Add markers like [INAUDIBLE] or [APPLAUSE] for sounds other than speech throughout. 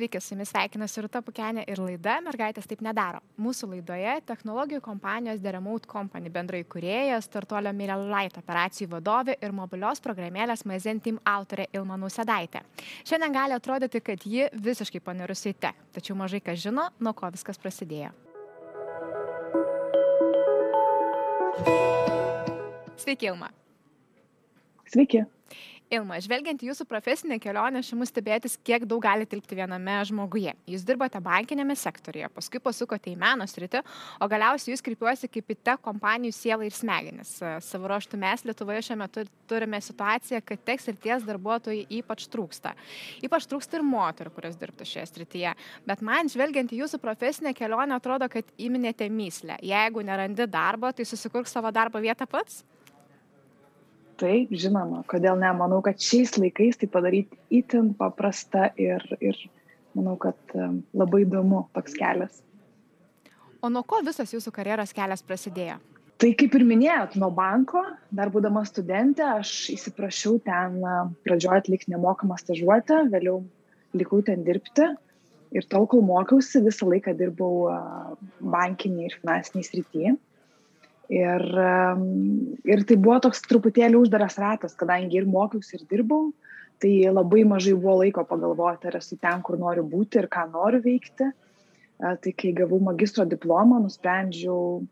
Sveiki, su jumis sveikinasi Rūta Pukenė ir laida Mergaitės taip nedaro. Mūsų laidoje technologijų kompanijos The Remote Company bendrai kuriejas, startuolio Mirel Light operacijų vadovė ir mobilios programėlės Maizen Team autorė Ilma Nusedaitė. Šiandien gali atrodyti, kad ji visiškai panirusi į tech, tačiau mažai kas žino, nuo ko viskas prasidėjo. Sveiki, Ilma. Sveiki. Ilma, žvelgiant jūsų profesinę kelionę, šimu stebėtis, kiek daug gali tilpti viename žmoguje. Jūs dirbote bankinėme sektorėje, paskui pasukote į meno sritį, o galiausiai jūs kreipiuosi kaip į te kompanijų sielą ir smegenis. Savo ruoštų mes Lietuvoje šiuo metu turime situaciją, kad teks ir ties darbuotojai ypač trūksta. Ypač trūksta ir moterų, kurios dirbtų šioje srityje. Bet man, žvelgiant į jūsų profesinę kelionę, atrodo, kad įminėte myslę. Jeigu nerandi darbo, tai susikurk savo darbo vietą pats? Taip žinoma kodėl ne? Manau kad šiais laikais tai padaryti itin paprasta ir ir manau kad labai įdomu toks kelias. O nuo ko visas jūsų karjeros kelias prasidėjo? Tai kaip ir minėjot nuo banko dar būdama studentė aš įsiprašiau ten pradžioj atlikti nemokamą stažuotę vėliau likau ten dirbti. Ir tol kol mokiausi visą laiką dirbau bankinėj ir finansinėj srity Ir, ir tai buvo toks truputėlį uždaras ratas, kadangi ir mokiausi, ir dirbau, tai labai mažai buvo laiko pagalvoti, ar esu ten, kur noriu būti ir ką noriu veikti. Tai kai gavau magistro diplomą, nusprendžiau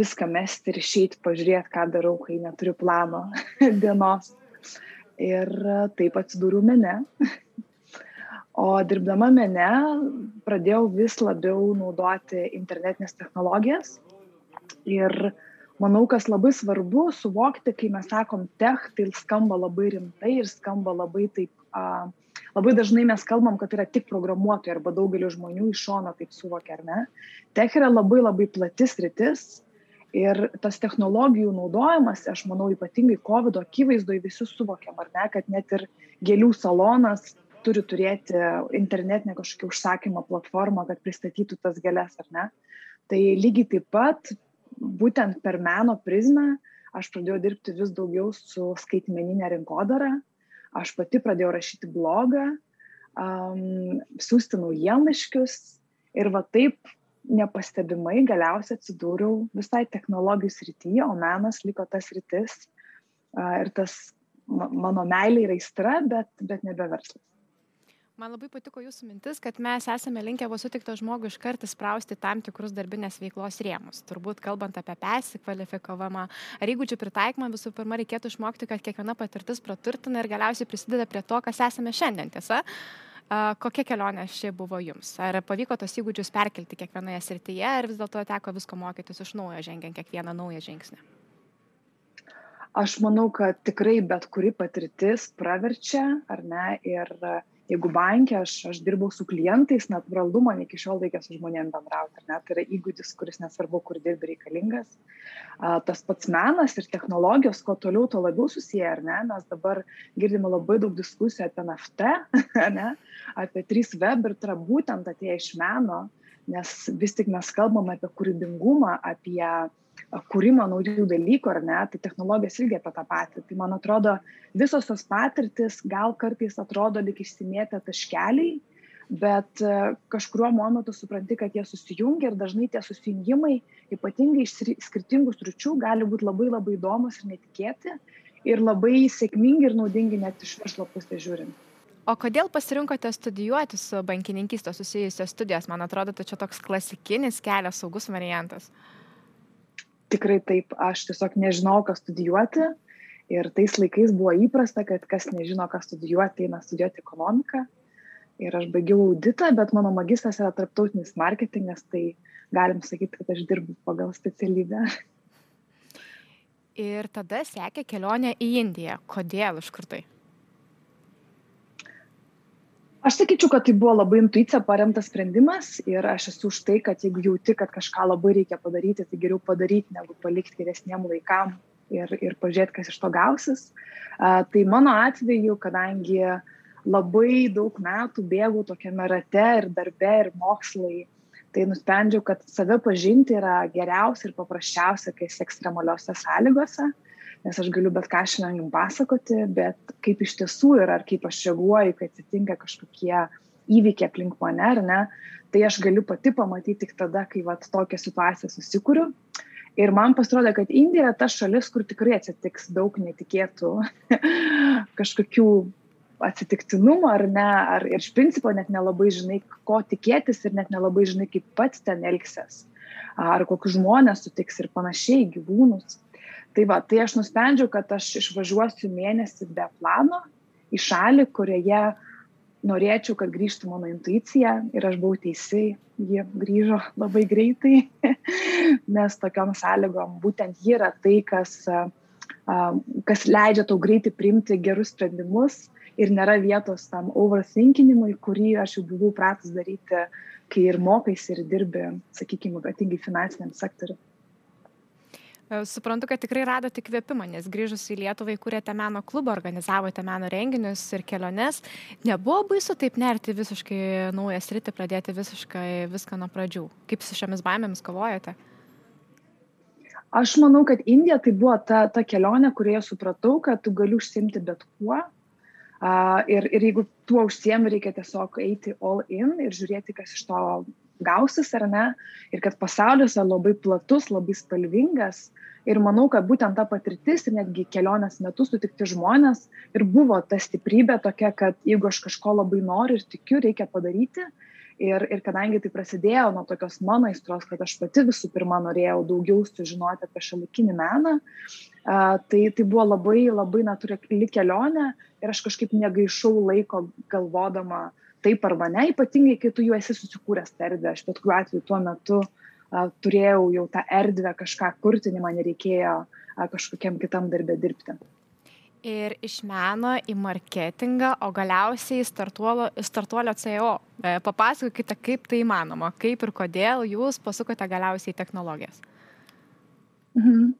viską mesti ir išeiti, pažiūrėti, ką darau, kai neturiu plano [LAUGHS] dienos. Ir taip atsidūriau mene. O dirbdama mene pradėjau vis labiau naudoti internetinės technologijas Ir manau, kas labai svarbu suvokti, kai mes sakom tech, tai skamba labai rimtai ir skamba labai taip, a, labai dažnai mes kalbam, kad yra tik programuotojai arba daugelio žmonių iš šono taip suvokia, ar ne. Tech yra labai labai platis rytis ir tas technologijų naudojimas, aš manau, ypatingai COVID akivaizdoje visi suvokiam, ar ne, kad net ir gėlių salonas turi turėti internetinę kažkokią užsakymą platformą, kad pristatytų tas gėlės, ar ne. Tai lygiai taip pat būtent per meno prizmę aš pradėjau dirbti vis daugiau su skaitmeninė rinkodara, aš pati pradėjau rašyti blogą, um, siūsti naujienlaiškius ir va taip nepastebimai galiausiai atsidūriau visai technologijų srityje, o menas liko tas rytis uh, ir tas mano meilė yra aistra, bet, bet nebe verslas. Man labai patiko jūsų mintis, kad mes esame linkę vos sutikto žmogų iškart įsprausti tam tikrus darbinės veiklos rėmus. Turbūt kalbant apie persikvalifikavimą ar įgūdžių pritaikymą, visų pirma, reikėtų išmokti, kad kiekviena patirtis praturtina ir galiausiai prisideda prie to, kas esame šiandien, tiesa? Kokia kelionė ši buvo jums? Ar pavyko tos įgūdžius perkelti kiekvienoje srityje, ar vis dėlto teko visko mokytis iš naujo, žengiant kiekvieną naują žingsnį? Aš manau, kad tikrai bet kuri patirtis praverčia, ar ne? Ir uh, jeigu banke aš aš dirbau su klientais natūralu man iki šiol reikia su žmonėm bendrauti ar ne? Tai yra įgūdis kuris nesvarbu kur dirbi reikalingas. A, tas pats menas ir technologijos kuo toliau tuo labiau susiję ar ne? Mes dabar girdime labai daug diskusijų apie NFT [LAUGHS] ne? Apie 3web ir tai yra būtent atėję iš meno nes vis tik mes kalbam apie kūrybingumą apie kūrimą naujų dalykų, ar ne, tai technologijos irgi apie tą patį. Tai man atrodo, visos tos patirtis gal kartais atrodo lik išsimėtę taškeliai, bet e, kažkuriuo momentu supranti, kad jie susijungia ir dažnai tie susijungimai, ypatingai iš skirtingų stručių, gali būti labai labai įdomus ir netikėti ir labai sėkmingi ir naudingi net iš verslo pusės žiūrint. O kodėl pasirinkote studijuoti su bankininkystė susijusios studijos? Man atrodo, tai čia toks klasikinis kelias, saugus variantas. Uh, tikrai taip, aš tiesiog nežinau, ką studijuoti. Ir tais laikais buvo įprasta, kad kas nežino, ką studijuoti, eina studijuoti ekonomiką. Ir aš baigiau auditą, bet mano magistras yra tarptautinis marketingas, tai galim sakyti, kad aš dirbu pagal specialybę. Ir tada sekė kelionė į Indiją. Kodėl iš kur tai? Aš sakyčiau kad tai buvo labai intuicija paremtas sprendimas ir aš esu už tai kad jeigu jauti kad kažką labai reikia padaryti tai geriau padaryt negu palikt geresniem laikam ir ir pažiūrėt kas iš to gausis. A, tai mano atveju kadangi labai daug metų bėgau tokiame rate ir darbe ir mokslai tai nusprendžiau kad save pažinti yra geriausia ir paprasčiausia kai esi ekstremaliose sąlygose nes aš galiu bet ką šiandien jums pasakoti, bet kaip iš tiesų yra, ar kaip aš reaguoju, kai atsitinka kažkokie įvykiai aplink mane, ar ne, tai aš galiu pati pamatyti tik tada, kai vat, tokią situaciją susikūriu. Ir man pasirodė, kad Indija yra ta šalis, kur tikrai atsitiks daug netikėtų [LAUGHS] kažkokių atsitiktinumų ar ne, ar iš principo net nelabai žinai, ko tikėtis ir net nelabai žinai, kaip pats ten elgsies, ar kokius žmonės sutiks ir panašiai, gyvūnus. Tai va, tai aš nusprendžiau, kad aš išvažiuosiu mėnesį be plano į šalį, kurioje norėčiau, kad grįžtų mano intuicija ir aš buvau teisi, ji grįžo labai greitai, [LAUGHS] nes tokiam sąlygom būtent ji yra tai, kas, kas leidžia tau greitai priimti gerus sprendimus ir nėra vietos tam overthinkinimui, kurį aš jau buvau pratus daryti, kai ir mokais ir dirbi, sakykime, ypatingai finansiniam sektoriu. E, suprantu, kad tikrai radote įkvėpimą, nes grįžus į Lietuvą įkūrėte meno klubą, organizavote meno renginius ir keliones. Nebuvo baisu taip nerti visiškai naują sritį, pradėti visiškai viską nuo pradžių. Kaip su šiomis baimėmis kovojate? Aš manau, kad Indija tai buvo ta, ta kelionė, kurioje supratau, kad tu gali užsimti bet kuo. Uh, ir, ir jeigu tuo užsiemi, reikia tiesiog eiti all in ir žiūrėti, kas iš to gausis ar ne. Ir kad pasaulis yra labai platus, labai spalvingas. Ir manau, kad būtent ta patirtis ir netgi kelionės metu sutikti žmonės ir buvo ta stiprybė tokia, kad jeigu aš kažko labai noriu ir tikiu, reikia padaryti. Ir, ir kadangi tai prasidėjo nuo tokios mano aistros, kad aš pati visų pirma norėjau daugiau sužinoti apie šalikinį meną, tai, tai buvo labai, labai natūrali kelionė ir aš kažkaip negaišau laiko galvodama, uh, taip arba ne, ypatingai, kai tu jau esi susikūręs tą erdvę. Aš bet kuriuo atveju tuo metu a, turėjau jau tą erdvę kažką kurti, man nereikėjo a, kažkokiam kitam darbę dirbti. Ir iš meno į marketingą, o galiausiai startuolio, startuolio CEO. E, papasakokite, kaip tai įmanoma, kaip ir kodėl jūs pasukote galiausiai į technologijas. Mhm.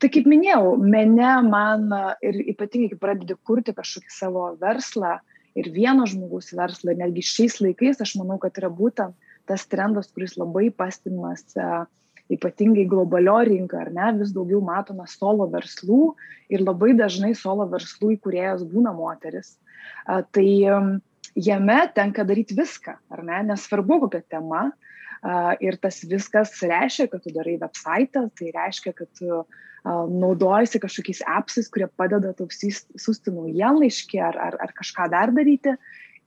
Tai kaip minėjau, mene man ir ypatingai, kai pradedi kurti kažkokį savo verslą, uh, ir vieno žmogaus verslą. Netgi šiais laikais aš manau, kad yra būtent tas trendas, kuris labai pastimas e, ypatingai globalio rinką, ar ne, vis daugiau matome solo verslų ir labai dažnai solo verslų įkūrėjas būna moteris. E, tai jame tenka daryti viską, ar ne, nesvarbu kokia tema. E, ir tas viskas reiškia, kad tu darai website, tai reiškia, kad tu naudojasi kažkokiais appsais, kurie padeda tau siūsti naujienlaiškį ar, ar, ar kažką dar daryti.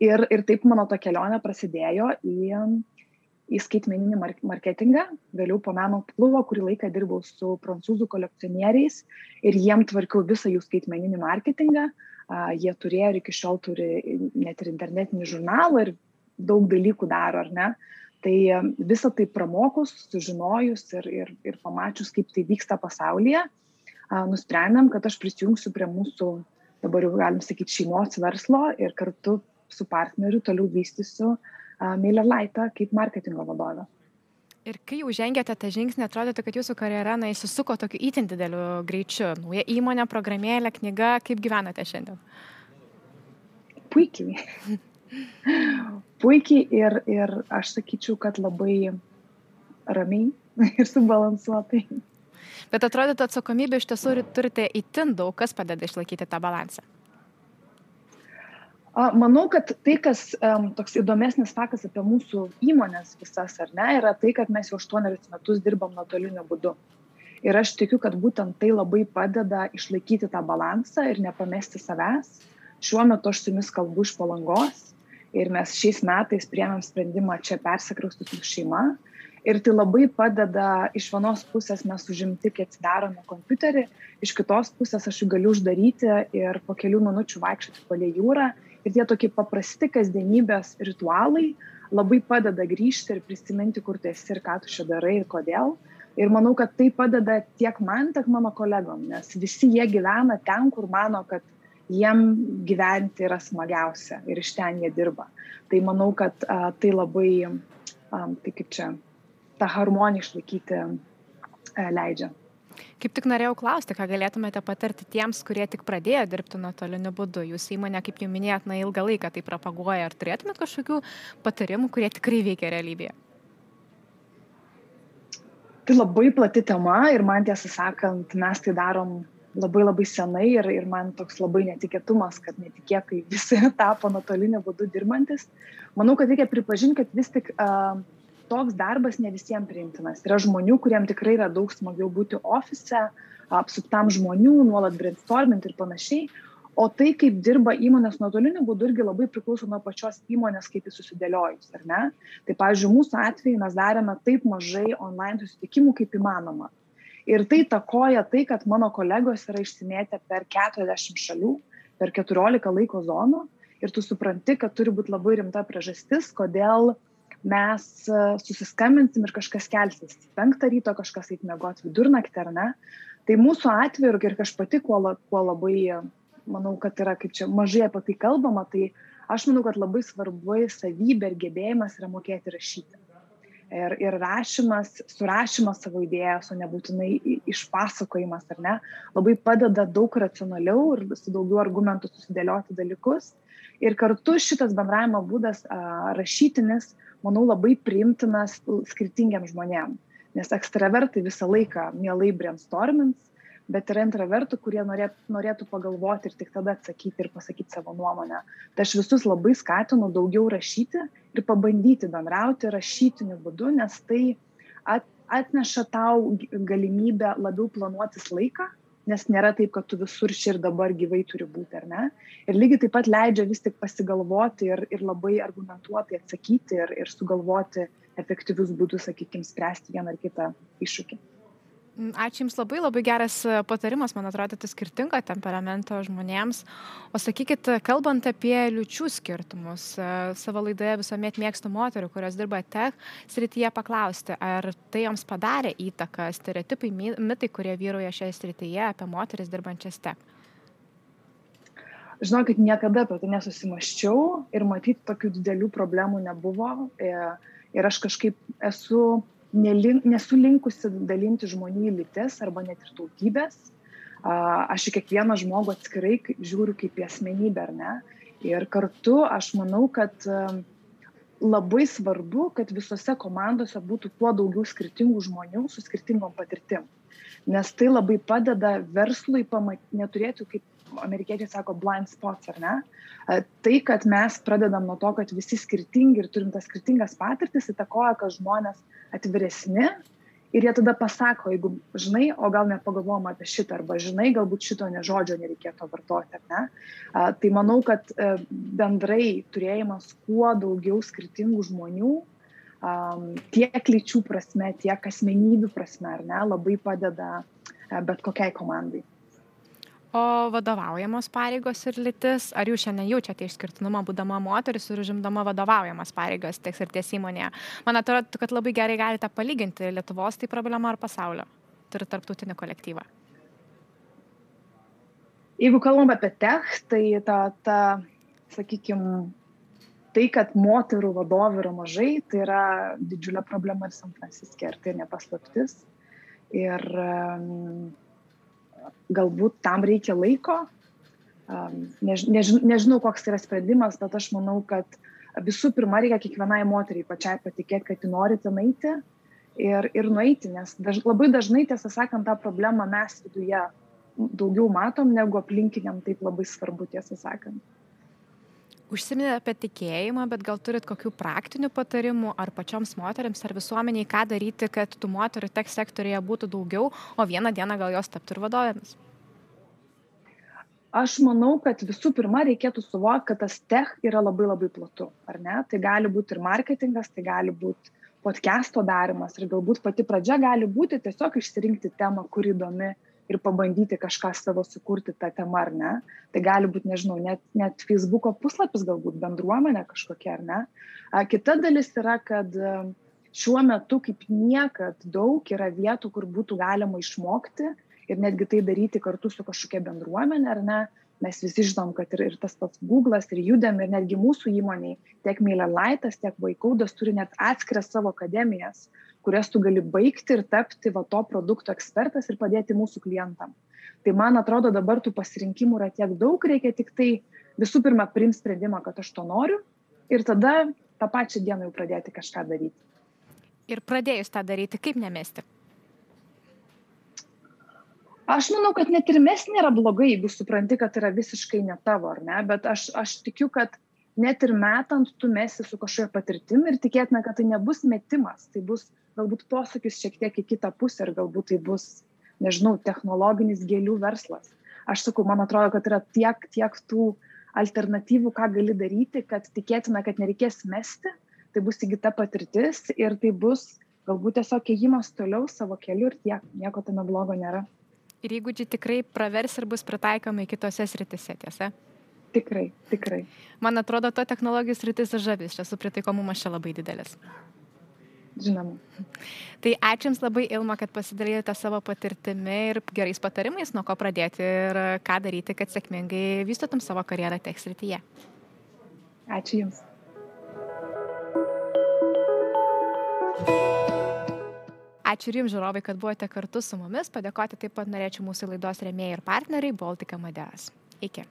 Ir, ir taip mano ta kelionė prasidėjo į, į skaitmeninį marketingą. Vėliau po meno klubo, kurį laiką dirbau su prancūzų kolekcionieriais ir jiem tvarkiau visą jų skaitmeninį marketingą. Uh, jie turėjo ir iki šiol turi net ir internetinį žurnalą ir daug dalykų daro, ar ne? Uh, Tai visą tai pramokus, sužinojus ir, ir, ir pamačius, kaip tai vyksta pasaulyje, nusprendėm, kad aš prisijungsiu prie mūsų, dabar jau galim sakyti, šeimos verslo ir kartu su partneriu toliau vystysiu Mailer Lightą kaip marketingo vadovę. Ir kai jau žengėte tą žingsnį, atrodytų, kad jūsų karjera na, įsisuko tokiu įtin dideliu greičiu. Nauja įmonė, programėlė, knyga, kaip gyvenate šiandien? Puikiai. Puikiai ir, ir aš sakyčiau, kad labai ramiai [LAUGHS] ir subalansuotai. Bet atrodytų atsakomybė iš tiesų turite įtin daug, kas padeda išlaikyti tą balansą. Manau, kad tai, kas um, toks įdomesnis faktas apie mūsų įmonės visas, ar ne, yra tai, kad mes jau aštuonerius metus dirbam nuotoliniu būdu. Ir aš tikiu, kad būtent tai labai padeda išlaikyti tą balansą ir nepamesti savęs. Šiuo metu aš su jumis kalbu iš palangos, ir mes šiais metais priemėm sprendimą čia persikraustyti su šeima. Ir tai labai padeda, iš vienos pusės mes užimti, kai atsidarome kompiuterį, iš kitos pusės aš jį galiu uždaryti ir po kelių minučių vaikščioti palei jūrą. Ir tie tokie paprasti kasdienybės ritualai labai padeda grįžti ir prisiminti, kur tu esi ir ką tu čia darai ir kodėl. Ir manau, kad tai padeda tiek man, tiek mano kolegom, nes visi jie gyvena ten, kur mano, kad jiem gyventi yra smagiausia ir iš ten jie dirba. Tai manau, kad a, tai labai, a, tai kaip čia, tą harmoniją išlaikyti a, leidžia. Kaip tik norėjau klausti, ką galėtumėte patarti tiems, kurie tik pradėjo dirbti nuotoliniu būdu. Jūs įmonė, kaip jau minėjot, na ilgą laiką tai propaguoja. Ar turėtumėt kažkokių patarimų, kurie tikrai veikia realybėje? Tai labai plati tema ir man tiesą sakant, mes tai darom labai labai senai ir, ir man toks labai netikėtumas, kad netikėtai [LAUGHS] visi tapo nuotoliniu būdu dirbantis. Manau, kad reikia pripažinti, kad vis tik uh, toks darbas ne visiems priimtinas. Yra žmonių, kuriems tikrai yra daug smagiau būti ofise, apsuptam žmonių, nuolat brainstormint ir panašiai. O tai, kaip dirba įmonės nuotoliniu būdu, irgi labai priklauso nuo pačios įmonės, kaip jis susidėliojus, ar ne? Tai, pavyzdžiui, mūsų atveju mes darėme taip mažai online susitikimų, kaip įmanoma. Ir tai takoja tai, kad mano kolegos yra išsimėtę per 40 šalių, per 14 laiko zonų ir tu supranti, kad turi būti labai rimta priežastis, kodėl mes e, susiskambinsim ir kažkas kelsis. Penktą ryto kažkas eit mėgoti vidurnaktį ar ne. Tai mūsų atveju ir aš pati, kuo, kuo labai, manau, kad yra kaip čia mažai apie tai kalbama, tai aš manau, kad labai svarbu savybė ir gebėjimas yra mokėti rašyti ir, ir rašymas, surašymas savo idėjos, o nebūtinai išpasakojimas, ar ne, labai padeda daug racionaliau ir su daugiau argumentų susidėlioti dalykus. Ir kartu šitas bendravimo būdas a, rašytinis, manau, labai priimtinas skirtingiam žmonėm. Nes ekstravertai visą laiką mielai brainstormins, bet yra intravertų, kurie norėtų, norėtų pagalvoti ir tik tada atsakyti ir pasakyti savo nuomonę. Tai aš visus labai skatinu daugiau rašyti ir pabandyti bendrauti rašytiniu būdu, nes tai atneša tau galimybę labiau planuotis laiką, nes nėra taip, kad tu visur čia ir dabar gyvai turi būti, ar ne? Ir lygiai taip pat leidžia vis tik pasigalvoti ir, ir labai argumentuotai atsakyti ir, ir sugalvoti efektyvius būdus, sakykime, spręsti vieną ar kitą iššūkį. Mm, ačiū Jums labai, labai geras e, patarimas, man atrodo, tai skirtingo temperamento žmonėms. O sakykit, kalbant apie liučių skirtumus, e, savo laidoje visuomet mėgstu moterių, kurios dirba tech srityje, paklausti, ar tai joms padarė įtaką stereotipai, mitai, kurie vyroja šioje srityje apie moteris dirbančias tech. Žinokit, niekada apie tai nesusimaščiau ir matyti tokių didelių problemų nebuvo. E, ir aš kažkaip esu nelin, nesu linkusi dalinti žmonių į lytis arba net ir tautybės. Aš į kiekvieną žmogų atskirai žiūriu kaip į asmenybę, ar ne? Ir kartu aš manau, kad labai svarbu, kad visose komandose būtų kuo daugiau skirtingų žmonių su skirtingom patirtim. Nes tai labai padeda verslui pamat, neturėti, kaip amerikiečiai sako, blind spots, ar ne? Tai, kad mes pradedam nuo to, kad visi skirtingi ir turim tas skirtingas patirtis, įtakoja, kad žmonės atviresni ir jie tada pasako, jeigu žinai, o gal nepagalvom apie šitą, arba žinai, galbūt šito nežodžio nereikėtų vartoti, ar ne. A, tai manau, kad e, bendrai turėjimas kuo daugiau skirtingų žmonių, a, tiek lyčių prasme, tiek asmenybių prasme, ar ne, labai padeda e, bet kokiai komandai o vadovaujamos pareigos ir lytis? Ar jūs šiandien jaučiate išskirtinumą būdama moteris ir užimdama vadovaujamas pareigas tiek ir ties įmonėje? Man atrodo kad labai gerai galite palyginti lietuvos tai problema ar pasaulio turit tarptautinį kolektyvą. Jeigu kalbam apie tech tai ta ta sakykim tai kad moterų vadovių yra mažai tai yra didžiulė problema ir san franciske ir tai ne paslaptis. Ir um, galbūt tam reikia laiko. Než, než, nežinau, koks yra sprendimas, bet aš manau, kad visų pirma reikia kiekvienai moteriai pačiai patikėti, kad ji nori ten eiti ir, ir nueiti, nes daž, labai dažnai, tiesą sakant, tą problemą mes viduje daugiau matom, negu aplinkiniam taip labai svarbu, tiesą sakant užsiminėt apie tikėjimą bet gal turit kokių praktinių patarimų ar pačioms moterims ar visuomenei ką daryti kad tų moterų tech sektoriuje būtų daugiau o vieną dieną gal jos taptų ir vadovėmis Aš manau, kad visų pirma reikėtų suvokti, kad tas tech yra labai labai platu, ar ne? Tai gali būti ir marketingas, tai gali būti podcast'o darimas ir galbūt pati pradžia gali būti tiesiog išsirinkti temą, kuri įdomi ir pabandyti kažką savo sukurti tą temą ar ne. Tai gali būti, nežinau, net, net Facebook'o puslapis, galbūt bendruomenė kažkokia ar ne. A, kita dalis yra, kad šiuo metu kaip niekad daug yra vietų, kur būtų galima išmokti ir netgi tai daryti kartu su kažkokia bendruomenė ar ne. Mes visi žinom, kad ir, ir tas pats Google'as, ir Judem, ir netgi mūsų įmoniai, tiek Mailerlaitas, tiek Vaikaudas turi net atskiras savo akademijas, kurias tu gali baigti ir tapti va to produkto ekspertas ir padėti mūsų klientam. Tai man atrodo dabar tų pasirinkimų yra tiek daug, reikia tik tai visų pirma priimti sprendimą, kad aš to noriu ir tada tą pačią dieną jau pradėti kažką daryti. Ir pradėjus tą daryti, kaip nemesti? Aš manau, kad net ir mes nėra blogai, jeigu supranti, kad yra visiškai ne tavo, ar ne, bet aš, aš tikiu, kad net ir metant tu mesi su kažkokia patirtim ir tikėtina, kad tai nebus metimas, tai bus galbūt posūkis šiek tiek į kitą pusę ir galbūt tai bus, nežinau, technologinis gėlių verslas. Aš sakau, man atrodo, kad yra tiek, tiek tų alternatyvų, ką gali daryti, kad tikėtina, kad nereikės mesti, tai bus įgyta patirtis ir tai bus galbūt tiesiog ėjimas toliau savo keliu ir tiek, nieko tame blogo nėra ir įgūdžiai tikrai pravers ir bus pritaikomi kitose sritise, tiesa? Tikrai, tikrai. Man atrodo, to technologijų sritis žavis, čia su pritaikomumas čia labai didelis. Žinoma. Tai ačiū Jums labai, Ilma, kad pasidalėjote savo patirtimi ir gerais patarimais, nuo ko pradėti ir ką daryti, kad sėkmingai vystytum savo karjerą tech srityje. Ačiū Jums. Ačiū ir jums, žiūrovai, kad buvote kartu su mumis. Padėkoti taip pat norėčiau mūsų laidos remėjai ir partneriai Baltika Madeas. Iki.